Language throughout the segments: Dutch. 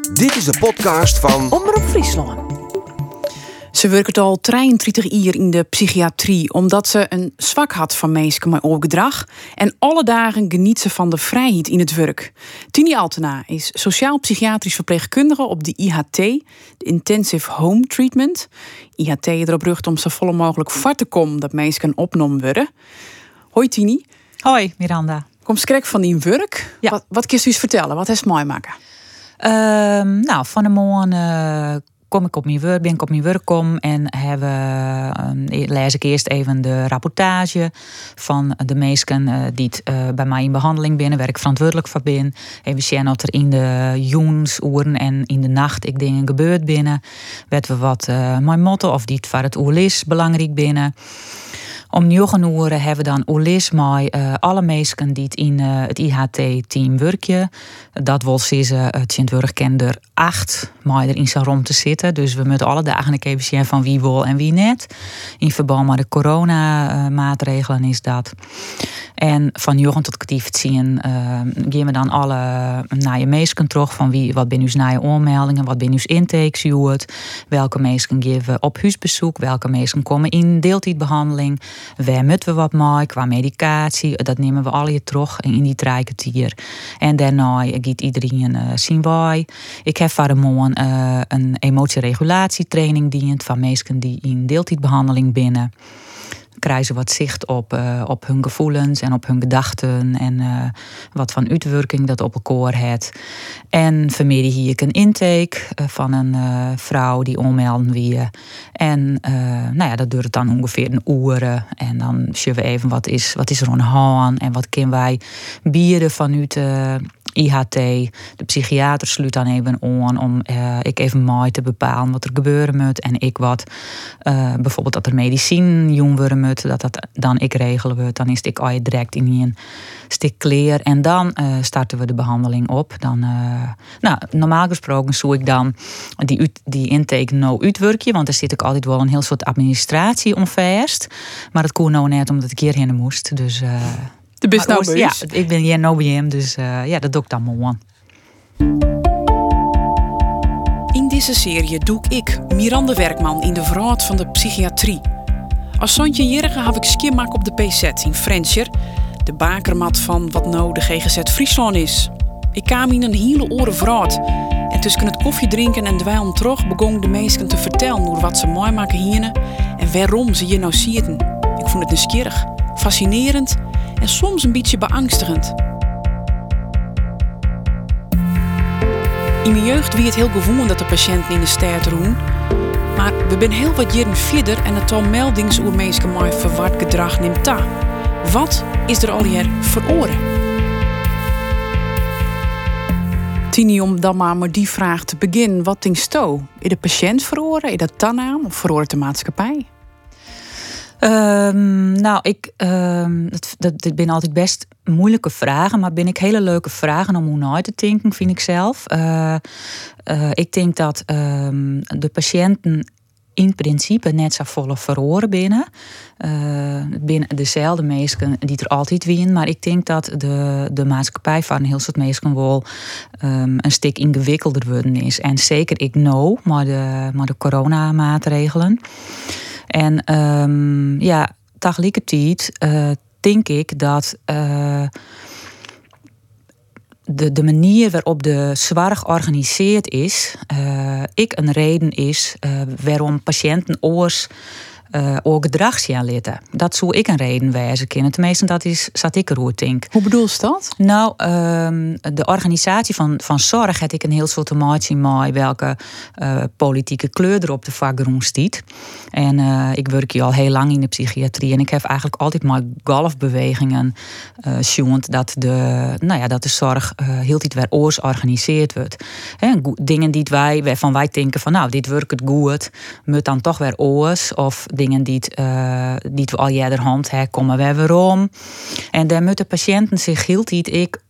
Dit is de podcast van Omroep Friesland. Ze werkt al 33 jaar in de psychiatrie omdat ze een zwak had van mensen met overgedrag. En alle dagen geniet ze van de vrijheid in het werk. Tini Altena is sociaal-psychiatrisch verpleegkundige op de IHT, de Intensive Home Treatment. IHT erop rucht om zo volle mogelijk vart te komen dat mensen opgenomen worden. Hoi Tini. Hoi Miranda. Kom skrek van die werk. Ja. Wat, wat kun je eens vertellen? Wat is mooi maken? Ehm, nou, van de morgen eh, kom ik op mijn werk, ben ik op mijn werk kom en hebben, eh, lees ik eerst even de rapportage van de mensen eh, die het, eh, bij mij in behandeling binnen, waar ik verantwoordelijk voor ben. Even zien wat er in de joensuren en in de nacht ik dingen gebeurt binnen. Werd we wat mijn motto of die het voor het belangrijk binnen. Om negen uur hebben we dan oerlis met eh, alle mensen die in eh, het IHT-team werken. Dat wil zeggen, het Sint kennen er acht maar er in zijn rond te zitten. Dus we moeten alle dagen keer zien van wie wil en wie net. In verband met de coronamaatregelen is dat. En van jongen tot kwartier zien uh, gaan we dan alle naar je meesken terug van wie, wat ben uw naar oormeldingen, wat ben uw intakes, welke meesken geven op huisbezoek, welke meesken komen in deeltijdbehandeling, waar moeten we wat mee qua medicatie, dat nemen we alle terug in die drie kwartier. En daarna gaat iedereen uh, zien wij. Ik heb voor morgen uh, een emotieregulatietraining dient van meesken die in deeltijdbehandeling binnen krijgen ze wat zicht op, uh, op hun gevoelens en op hun gedachten en uh, wat van uitwerking dat op elkaar heeft. En vanmiddag hier ik een intake uh, van een vrouw die onmelden wie. En nou ja, dat duurt dan ongeveer een uur. En dan zien we even wat is, wat is er aan de hand en wat kunnen wij bieden vanuit IHT. De psychiater sluit dan even aan om ik even mooi te bepalen wat er gebeuren moet. En ik wat, bijvoorbeeld dat er medicijn jong worden moet, dat dat dan ik regelen wordt. Dan is ik al je direct in een stik kleer. En dan uh, starten we de behandeling op. Dan, nou, normaal gesproken zoek ik dan die, die intake nou uitwerkje. Want er zit ik altijd wel een heel soort administratie omverst. Maar dat kon nou net omdat ik hierheen moest. Dus... De best nou Ja, ik ben hier nou bij hem, dus uh, ja, dat doe ik dan mooi. In deze serie doe ik Miranda Werkman in de verhaal van de psychiatrie. Als Sontje Jerige heb ik skimmak op de PZ in Frenscher, de bakermat van wat nou de GGZ Friesland is. Ik kwam in een hele oren verhaal. En tussen het koffie drinken en dweilen terug begon de meesten te vertellen hoe wat ze mooi maken hier en waarom ze hier nou zitten. Ik vond het nieuwsgierig, fascinerend en soms een beetje beangstigend. In mijn jeugd wie het heel gewoon dat de patiënten in de stad roen. Maar we zijn heel wat jaren verder en het al meldingsoermeeske mij verward gedrag neemt ta. Wat is er al hier veroren? Tini, om dan maar die vraag te beginnen. Wat denk sto? Is de patiënt veroren? Is dat dan of veroort de maatschappij? Um, nou, ik, um, dat, dat zijn altijd best moeilijke vragen, maar ben ik hele leuke vragen om hoe naar te denken, vind ik zelf. Uh, uh, ik denk dat um, de patiënten in principe net zo volle verhoren binnen. Uh, binnen dezelfde mensen die er altijd wien. Maar ik denk dat de, de maatschappij van heel soort mensen wel een stuk ingewikkelder worden is. En zeker ik know, maar de, maar de coronamaatregelen. En um, ja, tegelijkertijd uh, denk ik dat uh, de, de manier waarop de zorg georganiseerd is, uh, ik een reden is waarom patiënten oors uh, ook gedrag zien litten. Dat zou ik een reden wijzen kunnen. Tenminste, dat is, zat ik erover denk. Hoe bedoel je dat? Nou, um, de organisatie van, van zorg heb ik een heel soort maatje mee welke uh, politieke kleur er op de vakgroen stiet. En uh, ik werk hier al heel lang in de psychiatrie en ik heb eigenlijk altijd maar golfbewegingen uh, dat de, nou ja, dat de zorg heel iets weer oors georganiseerd wordt. He, dingen die wij, waarvan wij denken van nou, dit werkt het goed, moet dan toch weer oors of dingen die, het, uh, die we al jaren hand hebben, komen we weer om. En daar moeten patiënten zich heel niet ik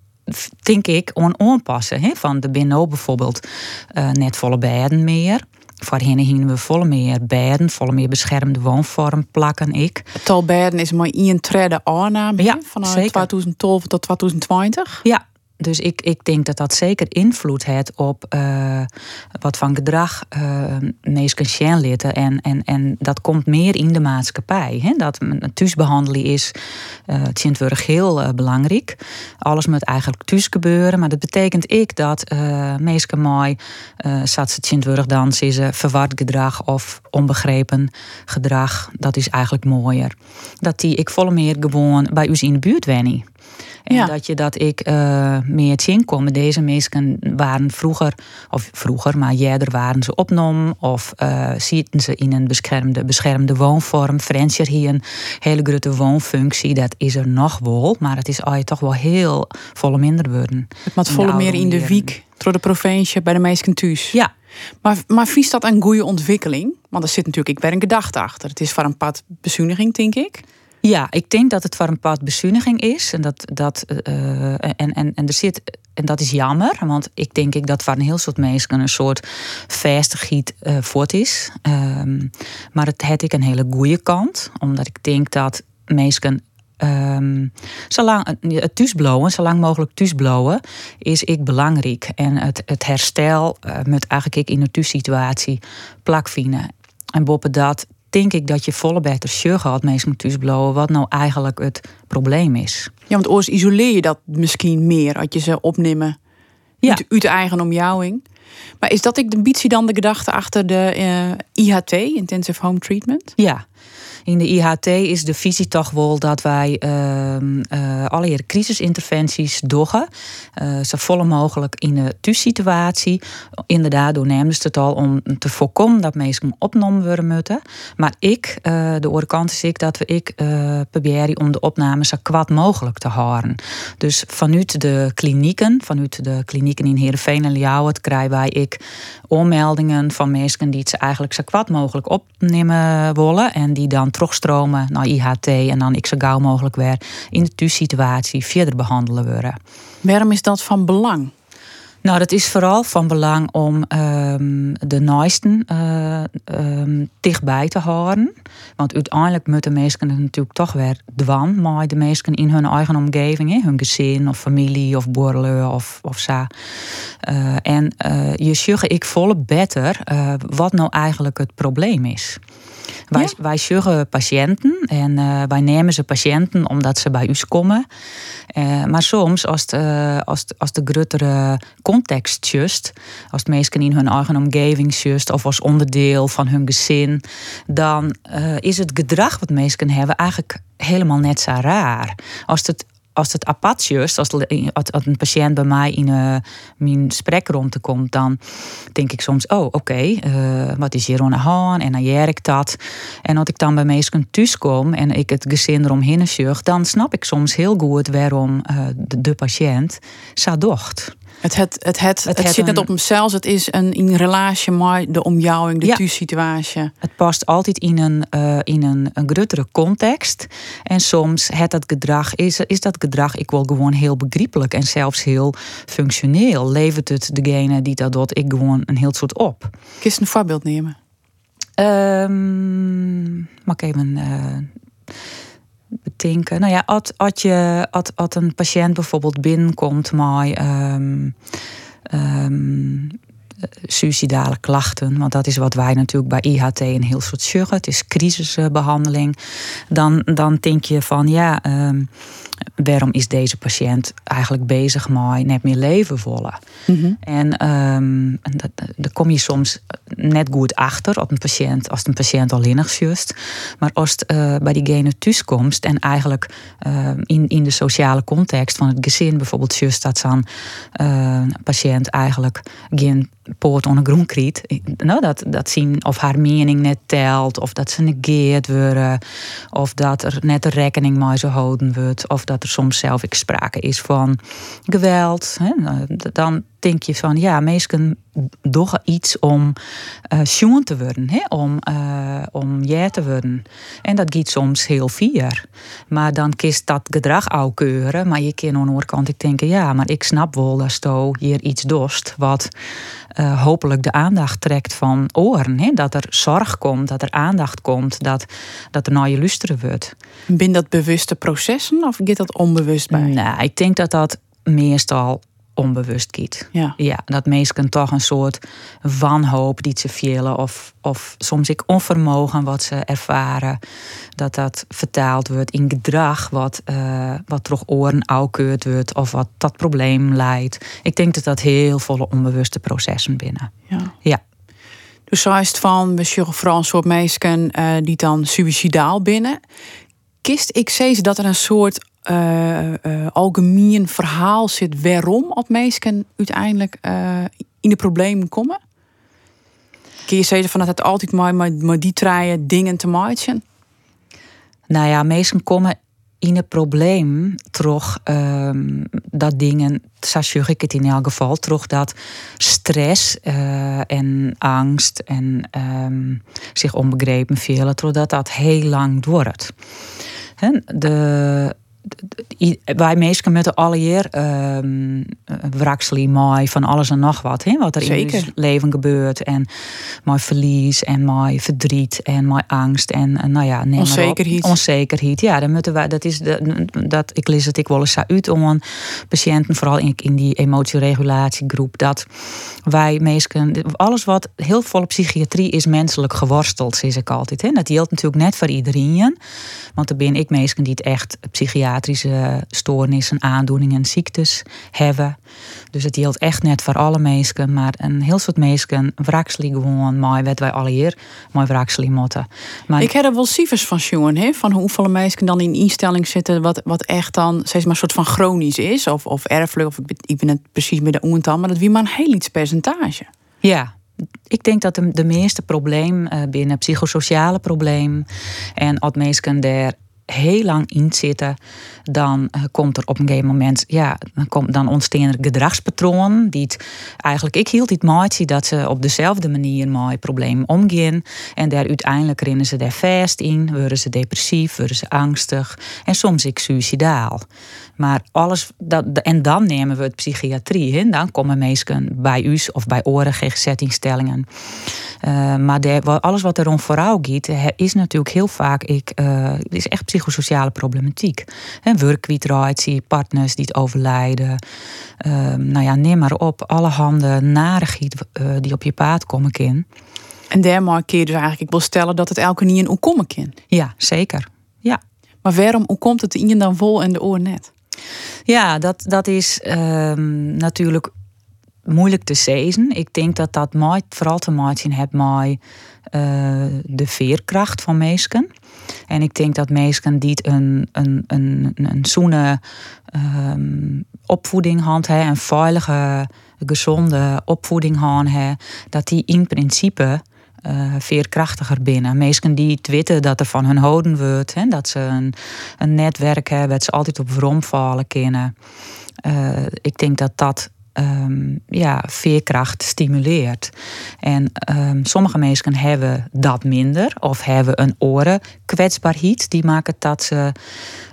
denk ik, on aanpassen. Hè? Van de binnen bijvoorbeeld uh, net volle bedden meer. Voorheen gingen we volle meer bedden, volle meer beschermde woonvorm plakken ik. Het tal bedden is maar één trede aanname ja, vanuit zeker. 2012 tot 2020. Ja, dus ik, ik denk dat dat zeker invloed heeft op uh, wat van gedrag uh, mensen zien litten. En, en, en dat komt meer in de maatschappij. Hè? Dat thuisbehandeling is uh, het heel belangrijk. Alles moet eigenlijk thuis gebeuren. Maar dat betekent ik dat uh, mensen mooi uh, zat ze dan is verward gedrag of onbegrepen gedrag. Dat is eigenlijk mooier. Dat die ik volle meer gewoon bij u in de buurt wennen. En dat je dat ik uh, meer zien komen. Deze mensen waren vroeger, of vroeger, maar jijder waren ze opgenomen. Of uh, zitten ze in een beschermde, beschermde woonvorm. Frensjer hier een hele grote woonfunctie. Dat is er nog wel, maar het is al toch wel heel volle minder worden. Het moet volle meer in de wiek, door de provincie, bij de meesten thuis. Ja. Maar, maar vies dat een goede ontwikkeling? Want er zit natuurlijk ik ben een gedachte achter. Het is voor een pad bezuiniging, denk ik. Ja, ik denk dat het voor een pad bezuiniging is. En, dat, dat, uh, en, en, en er zit. En dat is jammer, want ik denk ik dat voor een heel soort mensen een soort vestigheid uh, voort is. Um, maar het heeft ik een hele goede kant, omdat ik denk dat mensen Um, zolang het thuisblowen, zo lang mogelijk thuisblowen, is ik belangrijk. En het, het herstel moet eigenlijk ik in de thuissituatie plakvinden. En boven dat denk ik dat je volle beter sugar had meest moet blowen, wat nou eigenlijk het probleem is. Ja, want oors isoleer je dat misschien meer als je ze opnemen ja. uit, uit eigen omjouwing. Maar is dat ik de ambitie dan de gedachte achter de uh, eh, IHT, Intensive Home Treatment? Ja, in de IHT is de visie toch wel dat wij uh, alle crisisinterventies doggen. Uh, zo volle mogelijk in de thuissituatie. Inderdaad, door ze het al om te voorkomen dat mensen opgenomen worden moeten. Maar ik, uh, de andere kant is ik dat we ik proberen om de opname zo kwad mogelijk te houden. Dus vanuit de klinieken, vanuit de klinieken in Heerenveen en Ljouwert, krijgen wij ik onmeldingen van mensen die ze eigenlijk zo kwad mogelijk opnemen willen. En die dan terugstromen naar IHT en dan ik zo gauw mogelijk weer in de thuissituatie verder behandelen worden. Waarom is dat van belang? Nou, dat is vooral van belang om um, de naasten uh, um, dichtbij te houden. Want uiteindelijk moeten mensen het natuurlijk toch weer dwan, maar de mensen in hun eigen omgeving, hun gezin of familie of borrelen of, of zo. Uh, en uh, je zegt ik volle beter wat nou eigenlijk het probleem is. Wij, ja? wij patiënten en wij nemen ze patiënten omdat ze bij ons komen. Maar soms, als, het, uh, als, als de grotere context just, als mensen in hun eigen omgeving just, of als onderdeel van hun gezin, dan is het gedrag wat mensen hebben eigenlijk helemaal net zo raar. Als het als het apart als, een patiënt bij mij in uh, mijn spreekronde komt, dan denk ik soms: oh, oké, uh, wat is hier aan? En dan jij dat. En als ik dan bij mensen thuis kom en ik het gezin eromheen zucht, dan snap ik soms heel goed waarom de, de, patiënt zo docht. Het, het, het, het, het, zit net op hemzelf. Het is een in relatie met de omjouwing, de ja, situatie. Het past altijd in een, uh, in een, een grotere context. En soms het dat gedrag is, is dat gedrag ik wil gewoon heel begrijpelijk en zelfs heel functioneel. Levert het degene die dat doet, ik gewoon een heel soort op. Kun je een voorbeeld nemen? Um, mag ik even. Uh, bedenken. Nou ja, als, als, je, als, als een patiënt bijvoorbeeld binnenkomt met um, um, suicidale klachten, want dat is wat wij natuurlijk bij IHT een heel soort zorgen. Het is crisisbehandeling. Dan, dan denk je van ja. Um, waarom is deze patiënt eigenlijk bezig met net meer leven volle? Mm En um, daar kom je soms net goed achter als een patiënt, als een patiënt al linnig just. Maar als het uh, bij diegene thuiskomt en eigenlijk uh, in, in de sociale context van het gezin bijvoorbeeld just dat zo'n uh, patiënt eigenlijk geen poort onder groen kriet. Nou, dat, dat zien of haar mening net telt, of dat ze negeerd worden, of dat er net rekening mee zo houden wordt, of dat er soms zelf sprake is van geweld. Hè? Nou, dan denk je van ja, mensen doen iets om uh, te worden, hè? om, uh, om jij te worden. En dat gaat soms heel vier. Maar dan kiest dat gedrag ook keuren. Maar je kan aan de andere kant ik denken, ja, maar ik snap wel dat je hier iets dost wat uh, hopelijk de aandacht trekt van oren. Hè? Dat er zorg komt, dat er aandacht komt, dat, dat er naar je luisteren wordt. Ben dat bewuste processen of gaat dat onbewust bij? Nou, ik denk dat dat meestal onbewust kiet. Ja. ja, dat mensen toch een soort wanhoop die ze vielen of, of soms ik onvermogen wat ze ervaren, dat dat vertaald wordt in gedrag wat, uh, wat toch oren aukeurd wordt of wat dat probleem leidt. Ik denk dat dat heel volle onbewuste processen binnen. Ja. ja. Dus zo is het van, we zien vooral een soort mensen uh, die dan suicidaal binnen. Kist ik ze dat er een soort algemeen verhaal zit waarom op mensen uiteindelijk uh, in de problemen komen? Kun je zeggen van dat het altijd maar, maar die drie dingen te maken? Nou ja, mensen komen in het probleem toch um, dat dingen, zo ik het in elk geval, toch dat stress en angst en um, zich onbegrepen voelen, totdat dat heel lang duurt. De, wij mensen met alleer um, mooi van alles en nog wat. Hè? Wat er Zeker. in ons leven gebeurt. En mooi verlies en mooi verdriet en mooi angst. En, en nou ja, neem onzekerheid. Onzekerheid. Ja, dan moeten wij, dat is de, dat, ik lees het ik wel eens uit om patiënten, vooral in, in die emotieregulatiegroep, dat wij mensen, alles wat heel volle psychiatrie is menselijk geworsteld, zeg ik altijd. Dat geldt natuurlijk net voor iedereen. Want er ben ik mensen die het echt psychiatrische stoornissen, aandoeningen, ziektes hebben. Dus het geldt echt net voor alle mensen, maar een heel soort mensen wrakselen gewoon mooi, wat wij alle hier mooi wrakselen moeten. Maar ik heb er wel cijfers van jongen, hè, van hoeveel mensen dan in instelling zitten, wat, wat echt dan steeds maar een soort van chronisch is, of, of erfelijk, of ik ben het precies met de oental, maar dat wie maar een heel iets percentage. Ja, ik denk dat de, de meeste probleem uh, binnen psychosociale probleem en als mensen daar heel lang in zitten, dan uh, komt er op een gegeven moment, ja, dan, komt, dan ontstaan er gedragspatronen die het, eigenlijk, ik hield het mooi dat ze op dezelfde manier met problemen omgaan en daar uiteindelijk rennen ze daar vast in, worden ze depressief, worden ze angstig en soms ik suicidaal. Maar alles, dat, en dan nemen we het psychiatrie in. Dan komen mensen bij u of bij oren GGZ-instellingen. Uh, maar de, alles wat er om vooruit gaat, is natuurlijk heel vaak ik, uh, is echt psychosociale problematiek. Werkwieteratie, partners die het overlijden. Uh, nou ja, neem maar op. Alle handen narigheid die op je paad komen kind. En daarmee je dus eigenlijk ik wil stellen dat het elke niet een komen kan. Ja, zeker. Ja. Maar waarom, hoe komt het in dan vol en de oor net? Ja, dat, dat is um, natuurlijk moeilijk te zeggen. Ik denk dat dat maakt, vooral te maken heeft met uh, de veerkracht van mensen. En ik denk dat mensen die een, een, een, een zoene um, opvoeding hebben, een veilige, gezonde opvoeding hebben, dat die in principe uh, veerkrachtiger binnen. Mensen die het weten dat er van hun houden wordt, hè, dat ze een, een netwerk hebben, dat ze altijd op wrom vallen kunnen. Uh, ik denk dat dat um, ja, veerkracht stimuleert. En um, sommige mensen hebben dat minder of hebben een oren kwetsbaarheid. Die maken dat ze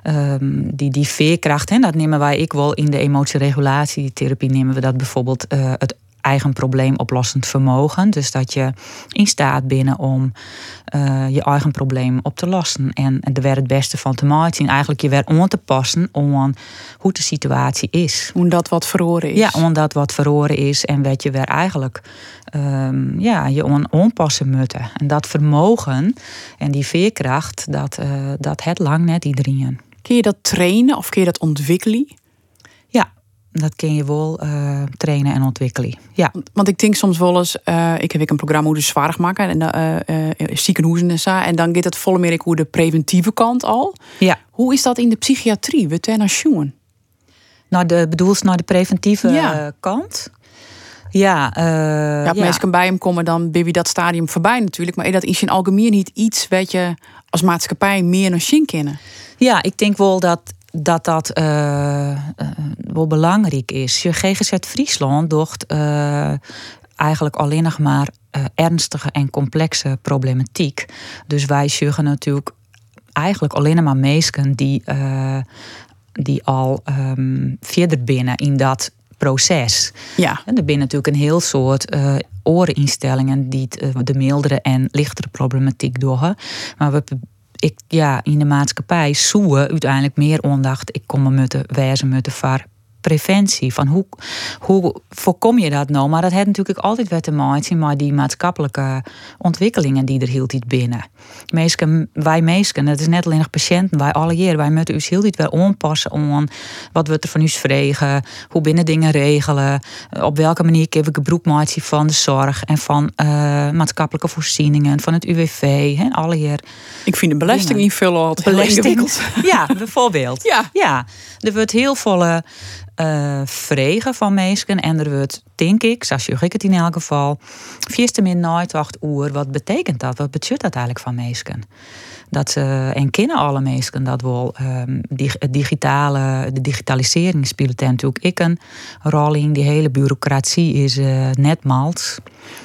um, die, die veerkracht, en dat nemen wij ik wel in de emotieregulatietherapie, nemen we dat bijvoorbeeld uh, het eigen probleemoplossend vermogen. Dus dat je in staat binnen om uh, je eigen probleem op te lossen. En, er werd het beste van te maken. Eigenlijk je weer aan te passen om hoe de situatie is. Omdat wat verloren is. Ja, omdat wat verloren is. En wat je weer eigenlijk um, ja, je on, onpassen moeten. En dat vermogen en die veerkracht, dat, uh, dat het lang net iedereen. Kun je dat trainen of kun je dat ontwikkelen? Dat kun je wel uh, trainen en ontwikkelen. Ja. Want, want, ik denk soms wel eens, uh, ik heb ik een programma hoe de zwaar maken en uh, ziekenhuizen en zo. En dan gaat het volle meer hoe de preventieve kant al. Ja. Hoe is dat in de psychiatrie? We ten naar Nou, de bedoels naar de preventieve ja. kant. Ja, ja, ja. mensen bij hem komen, dan ben je dat stadium voorbij natuurlijk. Maar dat is in algemeen niet iets wat je als maatschappij meer naar zien kennen. Ja, ik denk wel dat dat dat uh, uh, wel belangrijk is. Je GGZ Friesland docht uh, eigenlijk alleen nog maar ernstige en complexe problematiek. Dus wij zorgen natuurlijk eigenlijk alleen maar mensen die, die al um, verder binnen in dat proces. Ja. En er zijn natuurlijk een heel soort uh, oreninstellingen die uh, de mildere en lichtere problematiek doen. Maar we ik, ja, in de maatschappij zoeken uiteindelijk meer aandacht. Ik kom me moeten wijzen moeten voor preventie. Van hoe, hoe voorkom je dat nou? Maar dat heeft natuurlijk altijd weer te maken met die maatschappelijke ontwikkelingen die er hield iets binnen. Meesken, wij meesken, het is net alleen nog patiënten, wij alle jaren, wij moeten u heel iets weer aanpassen aan wat we er van u vregen, hoe binnen dingen regelen, op welke manier geef ik gebruik van de zorg en van uh, maatschappelijke voorzieningen, van het UWV, alle hier. Ik vind de belasting invullen altijd belasting, Ja, bijvoorbeeld. Ja. ja, er wordt heel volle uh, vregen van mensen. En er wordt, denk ik, zoals ik het in elk geval, vierste min nooit wacht oer. Wat betekent dat? Wat betekent dat eigenlijk van mensen? Dat ze, en kennen alle mensen dat wel. Um, die, het digitale, de digitalisering speelt natuurlijk ik een rol in. Die hele bureaucratie is uh, net mals.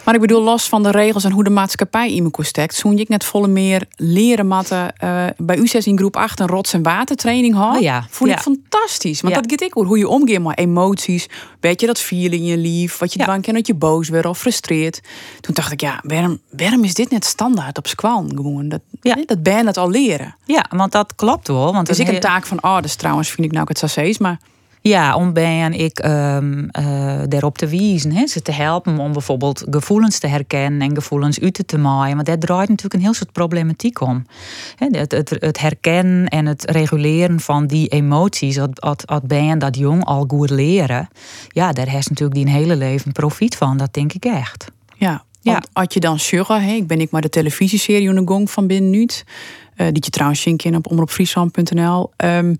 Maar ik bedoel, los van de regels en hoe de maatschappij in elkaar steekt, zoen ik net volle meer leren matten uh, bij u zes in groep 8 een rots- en watertraining had. Oh ja, Vond ja. ik fantastisch. Want Ja. dat gaat ik hoor, hoe je omgeeft met emoties. Weet je dat feeling in je lief, wat je Ja. dwang kan dat je boos werd of frustreert. Toen dacht ik, ja, waarom, waarom is dit net standaard op squal gewoon? Dat, dat ben het al leren. Ja, want dat klopt wel. Want Dus ik een taak van ouders trouwens, vind ik nou het sassees, maar Ja, om ben ik ehm eh, daarop te wijzen. Hè, ze te helpen om bijvoorbeeld gevoelens te herkennen en gevoelens uit te maaien. Want daar draait natuurlijk een heel soort problematiek om. Het, het, het herkennen en het reguleren van die emoties, dat, dat, ben dat jong al goed leren. Ja, daar heeft natuurlijk die een hele leven profijt van. Dat denk ik echt. Ja, Ja. had je dan Sjugge, hè, ik ben ik maar de televisieserie in de gong van binnen Nuut, eh, die je trouwens zien kan op omroepfriesland.nl. Ehm,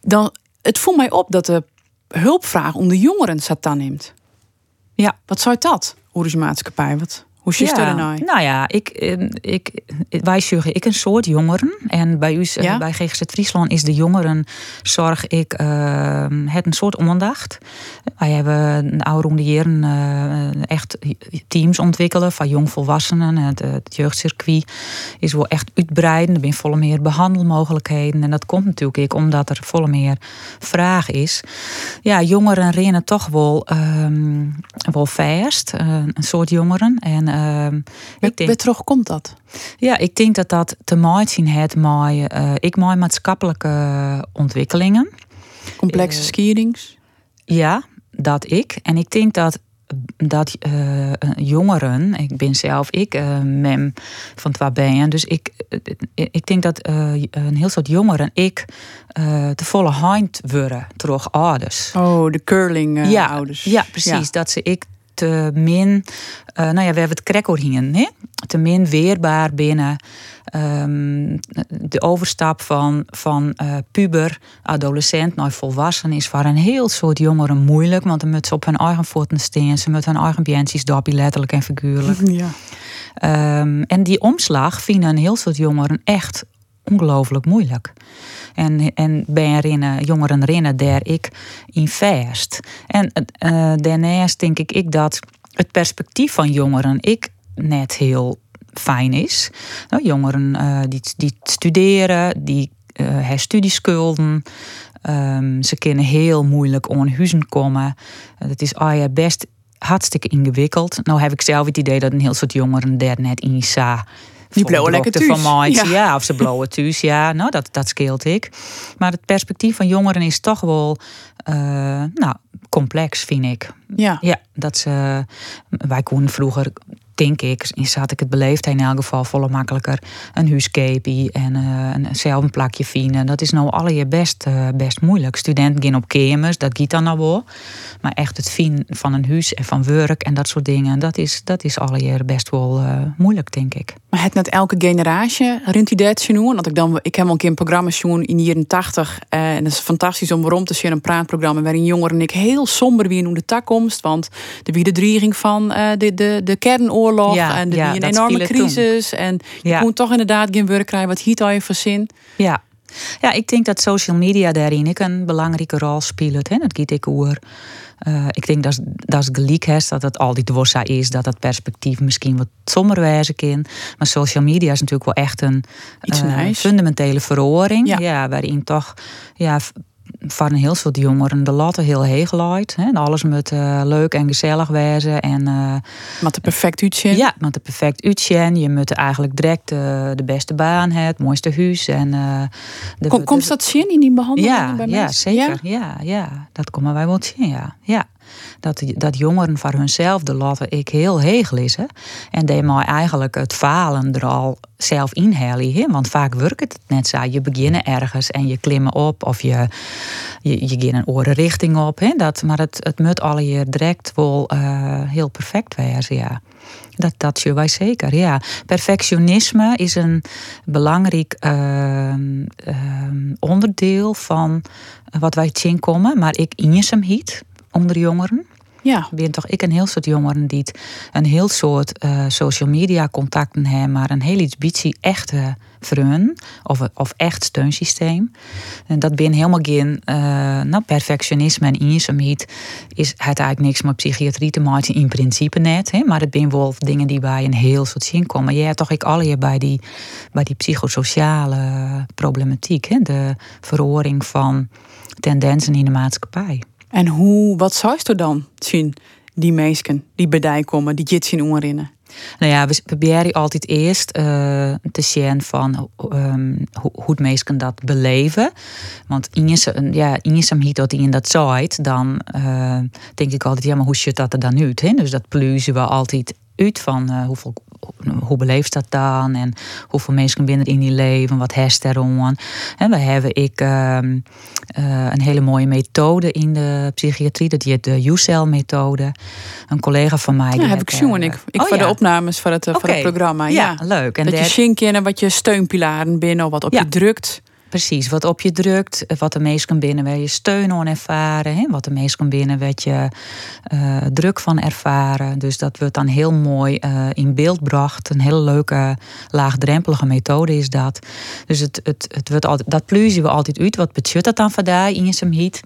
dan, het voelt mij op dat de hulpvraag onder jongeren Satan neemt. Ja. Wat zou dat, hoe is je maatschappij? Wat, hoe ja, nou? nou ja, ik, eh, ik, wij zorgen ik een soort jongeren. En bij u, eh, Ja? bij GGZ Friesland, is de jongeren zorg ik eh, het een soort ondacht. Wij hebben een oude de jaren eh, echt teams ontwikkelen van jongvolwassenen. Het, het jeugdcircuit is wel echt uitbreiden. Er zijn volle meer behandelmogelijkheden. En dat komt natuurlijk ook omdat er volle meer vraag is. Ja, jongeren rennen toch wel, ehm wel vast. eh, een soort jongeren. En ehm, ik denk... Terug komt dat? Ja, ik denk dat dat te maken heeft met, eh, ik met maatschappelijke ontwikkelingen. Complexe Eh, skierings? Ja, dat ik. En ik denk dat, dat eh, jongeren, ik ben zelf ik, eh, mem van ben, dus ik, ik denk dat een heel soort jongeren ik te volle hand worden terug ouders. Oh, de curling ja, ouders. Ja, precies. Dat ze ik te min, eh, nou ja, we hebben het krekkel hingen, hè? te min weerbaar binnen ehm, de overstap van, van eh, puber, adolescent naar volwassen is voor een heel soort jongeren moeilijk, want dan moeten ze op hun eigen voeten staan, ze moeten hun eigen bientjes doppie, letterlijk en figuurlijk. Ja. Ehm, en die omslag vinden een heel soort jongeren echt ongelooflijk moeilijk. En, en bij jongeren rennen daar ik in vast. En eh, daarnaast denk ik, ik dat het perspectief van jongeren ik net heel fijn is. Nou, jongeren eh, die, die studeren, die hebben studieschulden. Ehm, ze kunnen heel moeilijk aan huizen komen. Het is best hartstikke ingewikkeld. Nou heb ik zelf het idee dat een heel soort jongeren daar net in sa. Die blowen lekker thuis. Van maait. Ja. ja. of ze blowen thuis. Ja, nou, dat, dat scheelt ik. Maar het perspectief van jongeren is toch wel eh, nou, complex, vind ik. Ja. Ja, dat ze. Wij konden vroeger, denk ik, zat ik het beleefd in elk geval volle makkelijker een huiskepie en eh, een, zelf een plakje vinden. Dat is nou alle je best, eh, best moeilijk. Studenten gaan op kamers, dat giet dan nou wel. Maar echt het vinden van een huis en van werk en dat soort dingen, dat is, dat is alle je best wel eh, moeilijk, denk ik. Maar het net elke generatie rint die dat doen. Want ik dan, ik heb al een keer een programma zien in de jaren 80. eh, en dat is fantastisch om waarom te zien een praatprogramma waarin jongeren en ik heel somber wie de takkomst. Want wie de dreiging van de, de, de kernoorlog Ja, en ja, wie een enorme toen. crisis. En je Ja. kon toch inderdaad geen werk krijgen. Wat hiet al je voor zin? Ja. Ja, ik denk dat social media daarin ook een belangrijke rol speelt. Hè? Dat giet ik oer. Eh, ik denk dat dat is gelijk is, dat het altijd dwarsa is, dat dat perspectief misschien wat somber wijzen kan. Maar social media is natuurlijk wel echt een eh, nice. fundamentele verhoring. Ja. Ja. waarin toch ja, v- voor een heel soort jongeren de latten heel heeg looit. Alles moet uh, leuk en gezellig wezen. En, uh, met de perfect uitzien. Ja, met de perfect uitzien. Je moet eigenlijk direct uh, de beste baan hebben, het mooiste huis. En, de, Kom, komt dat zien in die behandeling ja, bij ja, zeker. Ja? ja, ja, dat komen wij wel zien, ja. ja dat, dat jongeren voor hunzelf de laten ik heel heeg lezen. En die maar eigenlijk het falen er al zelf inhalen. Want vaak werkt het net zo. Je begint ergens en je klimmen op of je, je, je een oren richting op. Dat, maar het, het moet alle je direct wel uh, heel perfect wezen, ja. Dat, dat je wij zeker, ja. Perfectionisme is een belangrijk uh, uh, onderdeel van wat wij zien komen. Maar ik in hem hiet onder jongeren. Ja. Ben toch ik een heel soort jongeren die een heel soort uh, social media contacten hebben, maar een heel iets beetje echte vreun of, of echt steunsysteem. En dat ben helemaal geen uh, nou, perfectionisme en eenzaamheid is het eigenlijk niks met psychiatrie te maken in principe net, hè, maar het zijn wel dingen die bij een heel soort zin komen. Jij hebt toch ik alle hier bij die, bij die psychosociale problematiek, hè, de verhoring van tendensen in de maatschappij. En hoe, wat zou je dan zien, die mensen die bij komen, die dit zien onderinnen? Nou ja, we proberen altijd eerst uh, te zien van um, hoe, het mensen dat beleven. Want in ja, je dat in dat zaait, dan uh, denk ik altijd, ja, maar hoe zit dat er dan uit? Hè? Dus dat pluizen we altijd uit van uh, hoeveel hoe beleeft dat dan? En hoeveel mensen binnen in die leven? Wat herst erom? En we hebben ik uh, uh, een hele mooie methode in de psychiatrie. Dat heet de U-cell-methode. Een collega van mij. Ja, heb ik zien. ik, ik oh, voor de opnames van het, okay. van het programma. Ja, ja leuk. En dat je zien en wat je steunpilaren binnen, wat op je drukt. Precies, wat op je drukt, wat de meest kan binnen waar je steun aan ervaren, hè? wat de meest kan binnen wat je uh, druk van ervaren. Dus dat wordt dan heel mooi uh, in beeld bracht. Een hele leuke, laagdrempelige methode is dat. Dus het, het, het wordt altijd, dat pluizen we altijd uit. Wat betekent dat dan die in je heat?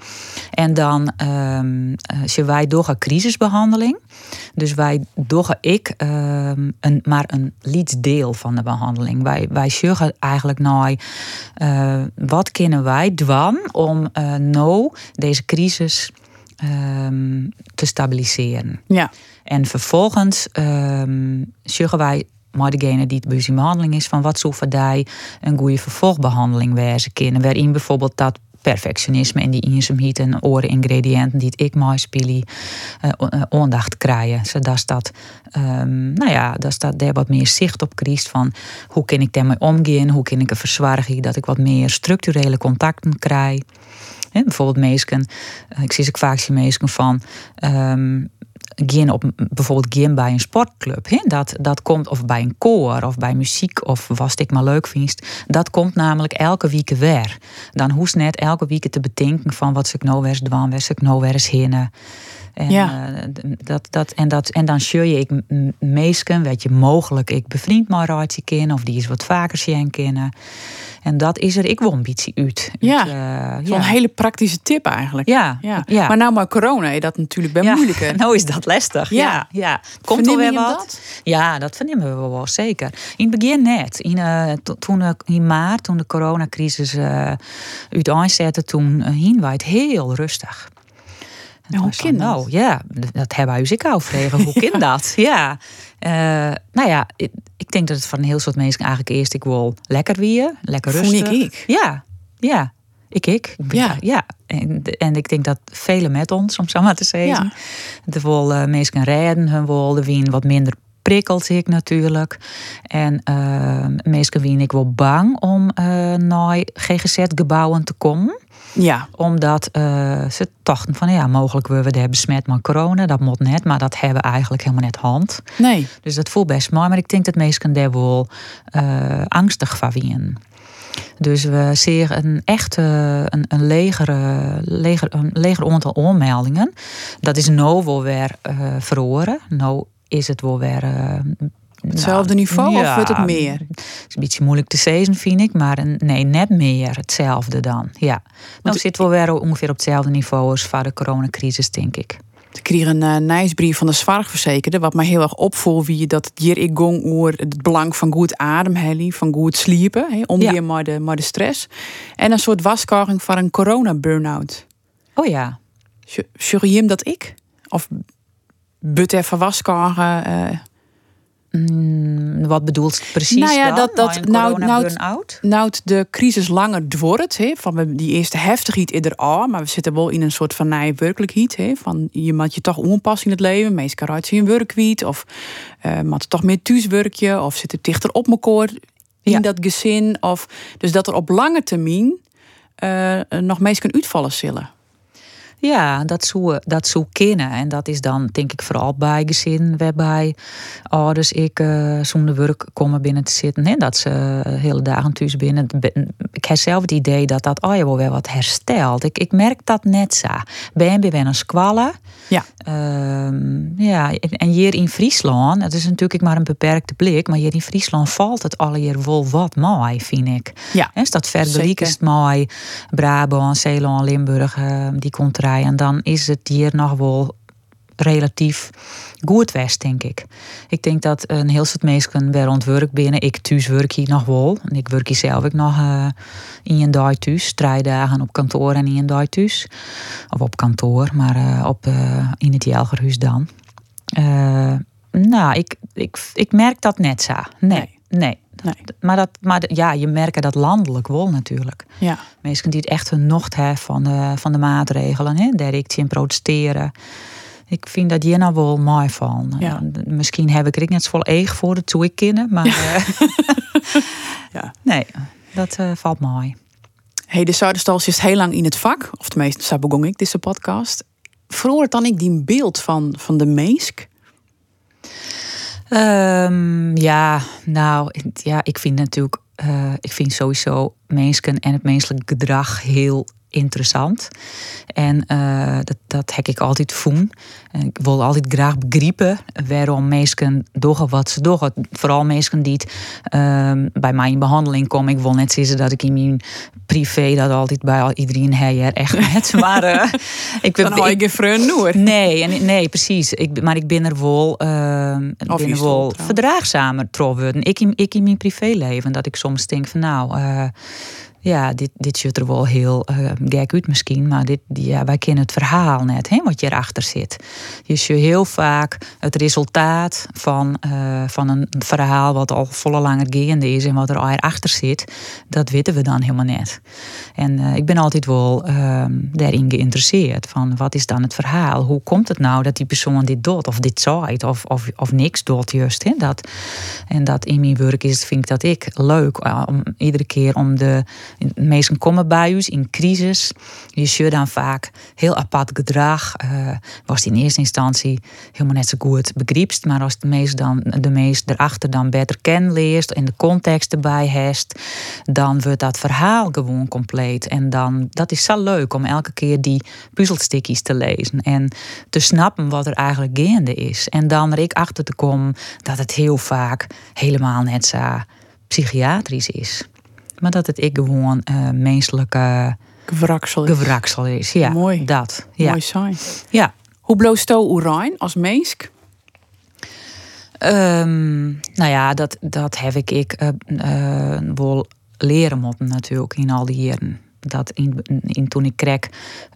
En dan um, wij door een crisisbehandeling. Dus wij doggen ik um, een, maar een deel van de behandeling. Wij, wij eigenlijk uh, wat kunnen wij doen om uh, nou deze crisis um, te stabiliseren. Ja. En vervolgens um, zorgen wij maar degene die het behandeling is, van wat zou voor die een goede vervolgbehandeling wezen kunnen. Waarin bijvoorbeeld dat perfectionisme en die eenzaamheid en oren ingrediënten die ik mooi spelen uh, aandacht krijgen. Zodat dat, um, nou ja, dat dat daar wat meer zicht op krijgt van hoe kan ik daarmee omgaan, hoe kan ik er verzorgen dat ik wat meer structurele contacten krijg. Bijvoorbeeld meesken, eh, ik zie ik vaak zie meesken van um, gaan op bijvoorbeeld gaan bij een sportclub. Dat, dat komt, of bij een koor of bij muziek of wat ik maar leuk vind. Dat komt namelijk elke week weer. Dan hoest net elke week te bedenken van wat ik nou weer dwan, wat ik nou weer eens hinnen. En, ja. Uh, dat, dat, en, dat, en dan je ik meesken, weet je, mogelijk ik bevriend maar raadje kennen of die is wat vaker zien kennen. En dat is er ik beetje uit. Ja, uh, ja. een hele praktische tip eigenlijk. Ja, ja. ja. Maar nou maar corona, is dat natuurlijk bij ja. moeilijker. Nou is dat lastig. Ja, ja. Komt er weer wat? Dat? Ja, dat vernemen we wel zeker. In het begin net. In, uh, toen, in maart, toen de coronacrisis uh, uit toen hien wij het heel rustig. En hoe kind dat? Nou, ja, dat hebben wij ook al vregen. Hoe kind dat? Ja. Uh, nou ja, ik, ik, denk dat het van een heel soort mensen eigenlijk eerst ik wil lekker weer, lekker rustig. Voel ik ik? Ja, ja. Ik, ik. Ja. ja. En, en ik denk dat velen met ons, om zo maar te zeggen. Ja. De wil uh, mensen rijden, hun wil de wien wat minder prikkelt ik natuurlijk. En uh, wie ik wel bang om uh, naar GGZ-gebouwen te komen. Ja. Omdat uh, ze dachten van ja, mogelijk we hebben besmet met corona. Dat moet net, maar dat hebben we eigenlijk helemaal net hand. Nee. Dus dat voelt best mooi. Maar ik denk dat mensen daar wel uh, angstig van zijn. Dus we zien een echte een, een legere, leger, een leger aantal aanmeldingen. Dat is nou wel weer uh, verloren. Nou is het wel weer uh, Hetzelfde niveau of wordt het meer? Het is een beetje moeilijk te zeggen, vind ik. Maar een, nee, net meer hetzelfde dan. Ja. Nou zitten we weer ongeveer op hetzelfde niveau als voor de coronacrisis, denk ik. Ik kreeg een uh, nieuwsbrief van de zorgverzekerde, wat mij heel erg opvoel wie dat hier ik gong oer het belang van goed ademhalen, van goed sliepen, he, om ja. maar de, maar de stress. En een soort waskorging van een corona-burn-out. Oh ja. Juriem dat ik? Of but even waskorgen? Uh, Mm, wat bedoelt precies nou ja, dan? dat, dat nou, nou, nou de crisis langer dwort, he, van die eerste heftigheid in er al, maar we zitten wel in een soort van nieuwe werkelijkheid, he, van je moet je toch onpas in het leven, meestal uit je werkwiet of uh, moet toch meer thuiswerkje of zit het dichter op elkaar in dat gezin of dus dat er op lange termijn uh, nog meest kan uitvallen zullen. Ja, dat zou, dat zou kennen. En dat is dan, denk ik, vooral bij gezin, waarbij ouders ik uh, zonder werk komen binnen te zitten. En dat ze hele dagen thuis binnen. Ik heb zelf het idee dat dat oh, je wel weer wat herstelt. Ik, ik merk dat net zo. Ben weer een squallen. Ja. Uh, ja, en hier in Friesland, het is natuurlijk maar een beperkte blik, maar hier in Friesland valt het al hier wel wat mooi, vind ik. Ja. En dat is mooi, Brabant, Zeeland, Limburg, uh, die komt eruit en dan is het hier nog wel relatief goed denk ik. Ik denk dat een heel soort mensen weer ontwerk binnen. Ik thuis werk hier nog wel. En ik werk hier zelf ook nog uh, in een dag thuis. Drie dagen op kantoor en in een dag thuis. Of op kantoor, maar uh, op, uh, in het Jelgerhuis dan. nou, ik, ik, ik merk dat net zo. Nee, nee. nee. Nee. Maar, dat, maar ja, je merkt dat landelijk wel natuurlijk. Ja. Mensen die het echt hun nocht hebben van de, van de maatregelen, hè, daar ik in protesteren. Ik vind dat je nou wel mooi van. Ja. Misschien heb ik er net zo eeg voor toe ik kennen, maar ja. ja. nee, dat uh, valt mooi. Hey, de Zuiderstal is heel lang in het vak, of tenminste, zo begon ik deze podcast. Vroeger dan ik die beeld van, van de meesk. Um, ja, nou, ja, ik vind natuurlijk, uh, ik vind sowieso mensen en het menselijk gedrag heel interessant. En uh, dat, dat heb ik altijd voen. Ik wil altijd graag begrijpen waarom mensen doen wat ze doen. Vooral mensen die het, uh, bij mij in behandeling komen. Ik wil net zeggen dat ik in mijn privé dat altijd bij iedereen her echt net. Maar uh, ik ben Dan ik geen noer. Nee, en, nee, precies. Ik, maar ik ben er wel, uh, ben er wel verdraagzamer trouwen. Ik in, ik in mijn privéleven dat ik soms denk van nou ja, dit, dit ziet er wel heel uh, gek uit misschien, maar dit, ja, wij kennen het verhaal net, hè, wat erachter zit. Je ziet heel vaak het resultaat van, uh, van een verhaal wat al volle lange gaande is en wat er erachter zit, dat weten we dan helemaal net. En uh, ik ben altijd wel daarin geïnteresseerd, van wat is dan het verhaal? Hoe komt het nou dat die persoon dit doet, of dit zaait, of, of, of niks doet juist. Hè? Dat, en dat in mijn werk is, vind ik dat ik leuk, om iedere keer om de Mensen komen bij ons in crisis. Je ziet dan vaak heel apart gedrag. Uh, was in eerste instantie helemaal net zo goed begrijpst. Maar als de meest, dan, de meest erachter dan beter ken leest en de context erbij heeft, dan wordt dat verhaal gewoon compleet. En dan, dat is zo leuk om elke keer die puzzelstukjes te lezen. En te snappen wat er eigenlijk gaande is. En dan er achter te komen dat het heel vaak helemaal net zo psychiatrisch is maar dat het ik gewoon uh, menselijke gewraksel is. gewraksel is. Ja, Mooi. Dat. Ja. Mooi zijn. Ja. Hoe bloost toe Oerijn als mens? Um, nou ja, dat, dat heb ik, ik uh, uh, wel leren moeten natuurlijk in al die jaren. Dat in, in, toen ik kreeg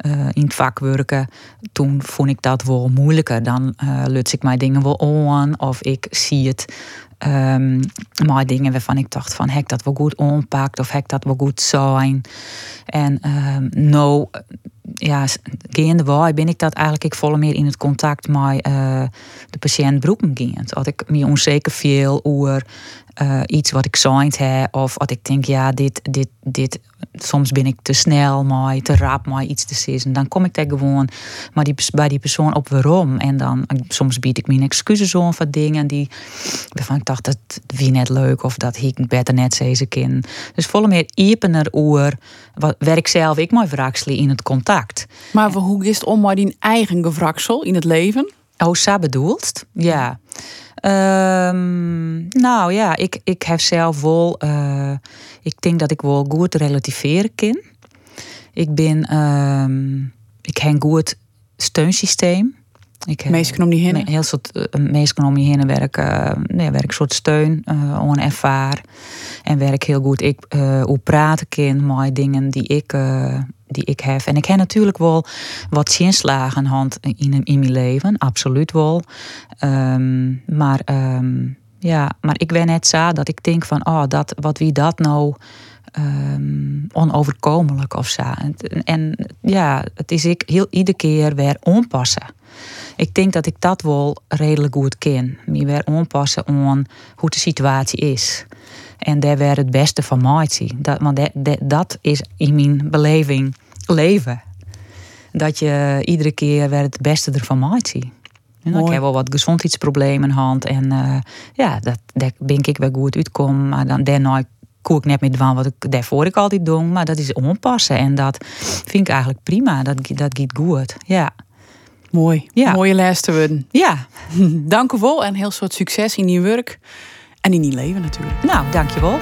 uh, in het vak werken, toen vond ik dat wel moeilijker. Dan luts ik mijn dingen wel aan of ik zie het um, maar dingen waarvan ik dacht van hek dat wel goed onpakt of hek dat wel goed zijn. En um, nou, ja, gaande waar ben ik dat eigenlijk ik volle meer in het contact met uh, de patiënt beroepen ging. Als ik me onzeker veel over uh, iets wat ik zei heb of als ik denk ja dit, dit, dit soms ben ik te snel, maar te rap, maar iets te zeggen. Dan kom ik daar gewoon maar die, bij die persoon op waarom. En dan soms bied ik mijn excuses aan voor dingen die waarvan ik dacht dat wie net leuk of dat ik beter net deze kind. Dus volle meer iepener oer wat werk zelf ik mooi wraksel in het contact. Maar hoe is het om maar die eigen gewraksel in het leven? Oh, zo bedoeld? Ja. Um, nou ja, ik, ik heb zelf wel. Uh, ik denk dat ik wel goed relativeren kan. Ik ben. Um, ik heb een goed steunsysteem. Ik heb Meesten om die heen? me- Heel soort meesten om je heen werk, uh, nee, werk soort steun uh, aan ervaar. En werk heel goed ik uh, hoe praten kan met dingen die ik, uh, die ik heb. En ik heb natuurlijk wel wat zinslagen hand in, in mijn leven, absoluut wel. Um, maar um, ja, maar ik ben net zo dat ik denk van, oh, dat, wat wie dat nou um, onoverkomelijk of zo. En, en, ja, het is ik heel iedere keer weer onpassen. Ik denk dat ik dat wel redelijk goed ken. Me weer onpassen aan hoe de situatie is. En daar weer het beste van mij. Dat, want dat, dat, dat is in mijn beleving leven. Dat je iedere keer weer het beste ervan maakt ziet. Nou, ik heb wel wat gezondheidsproblemen in hand. En uh, ja, dat, daar ben ik wel goed uitkom. Maar dan daarna koe ik net met van wat ik daarvoor ik altijd doe. Maar dat is onpassen. En dat vind ik eigenlijk prima. Dat, dat gaat goed. Ja. Mooi. Ja. Mooie les te worden. Ja. Dank u wel en heel soort succes in die werk. En in die leven natuurlijk. Nou, dankjewel.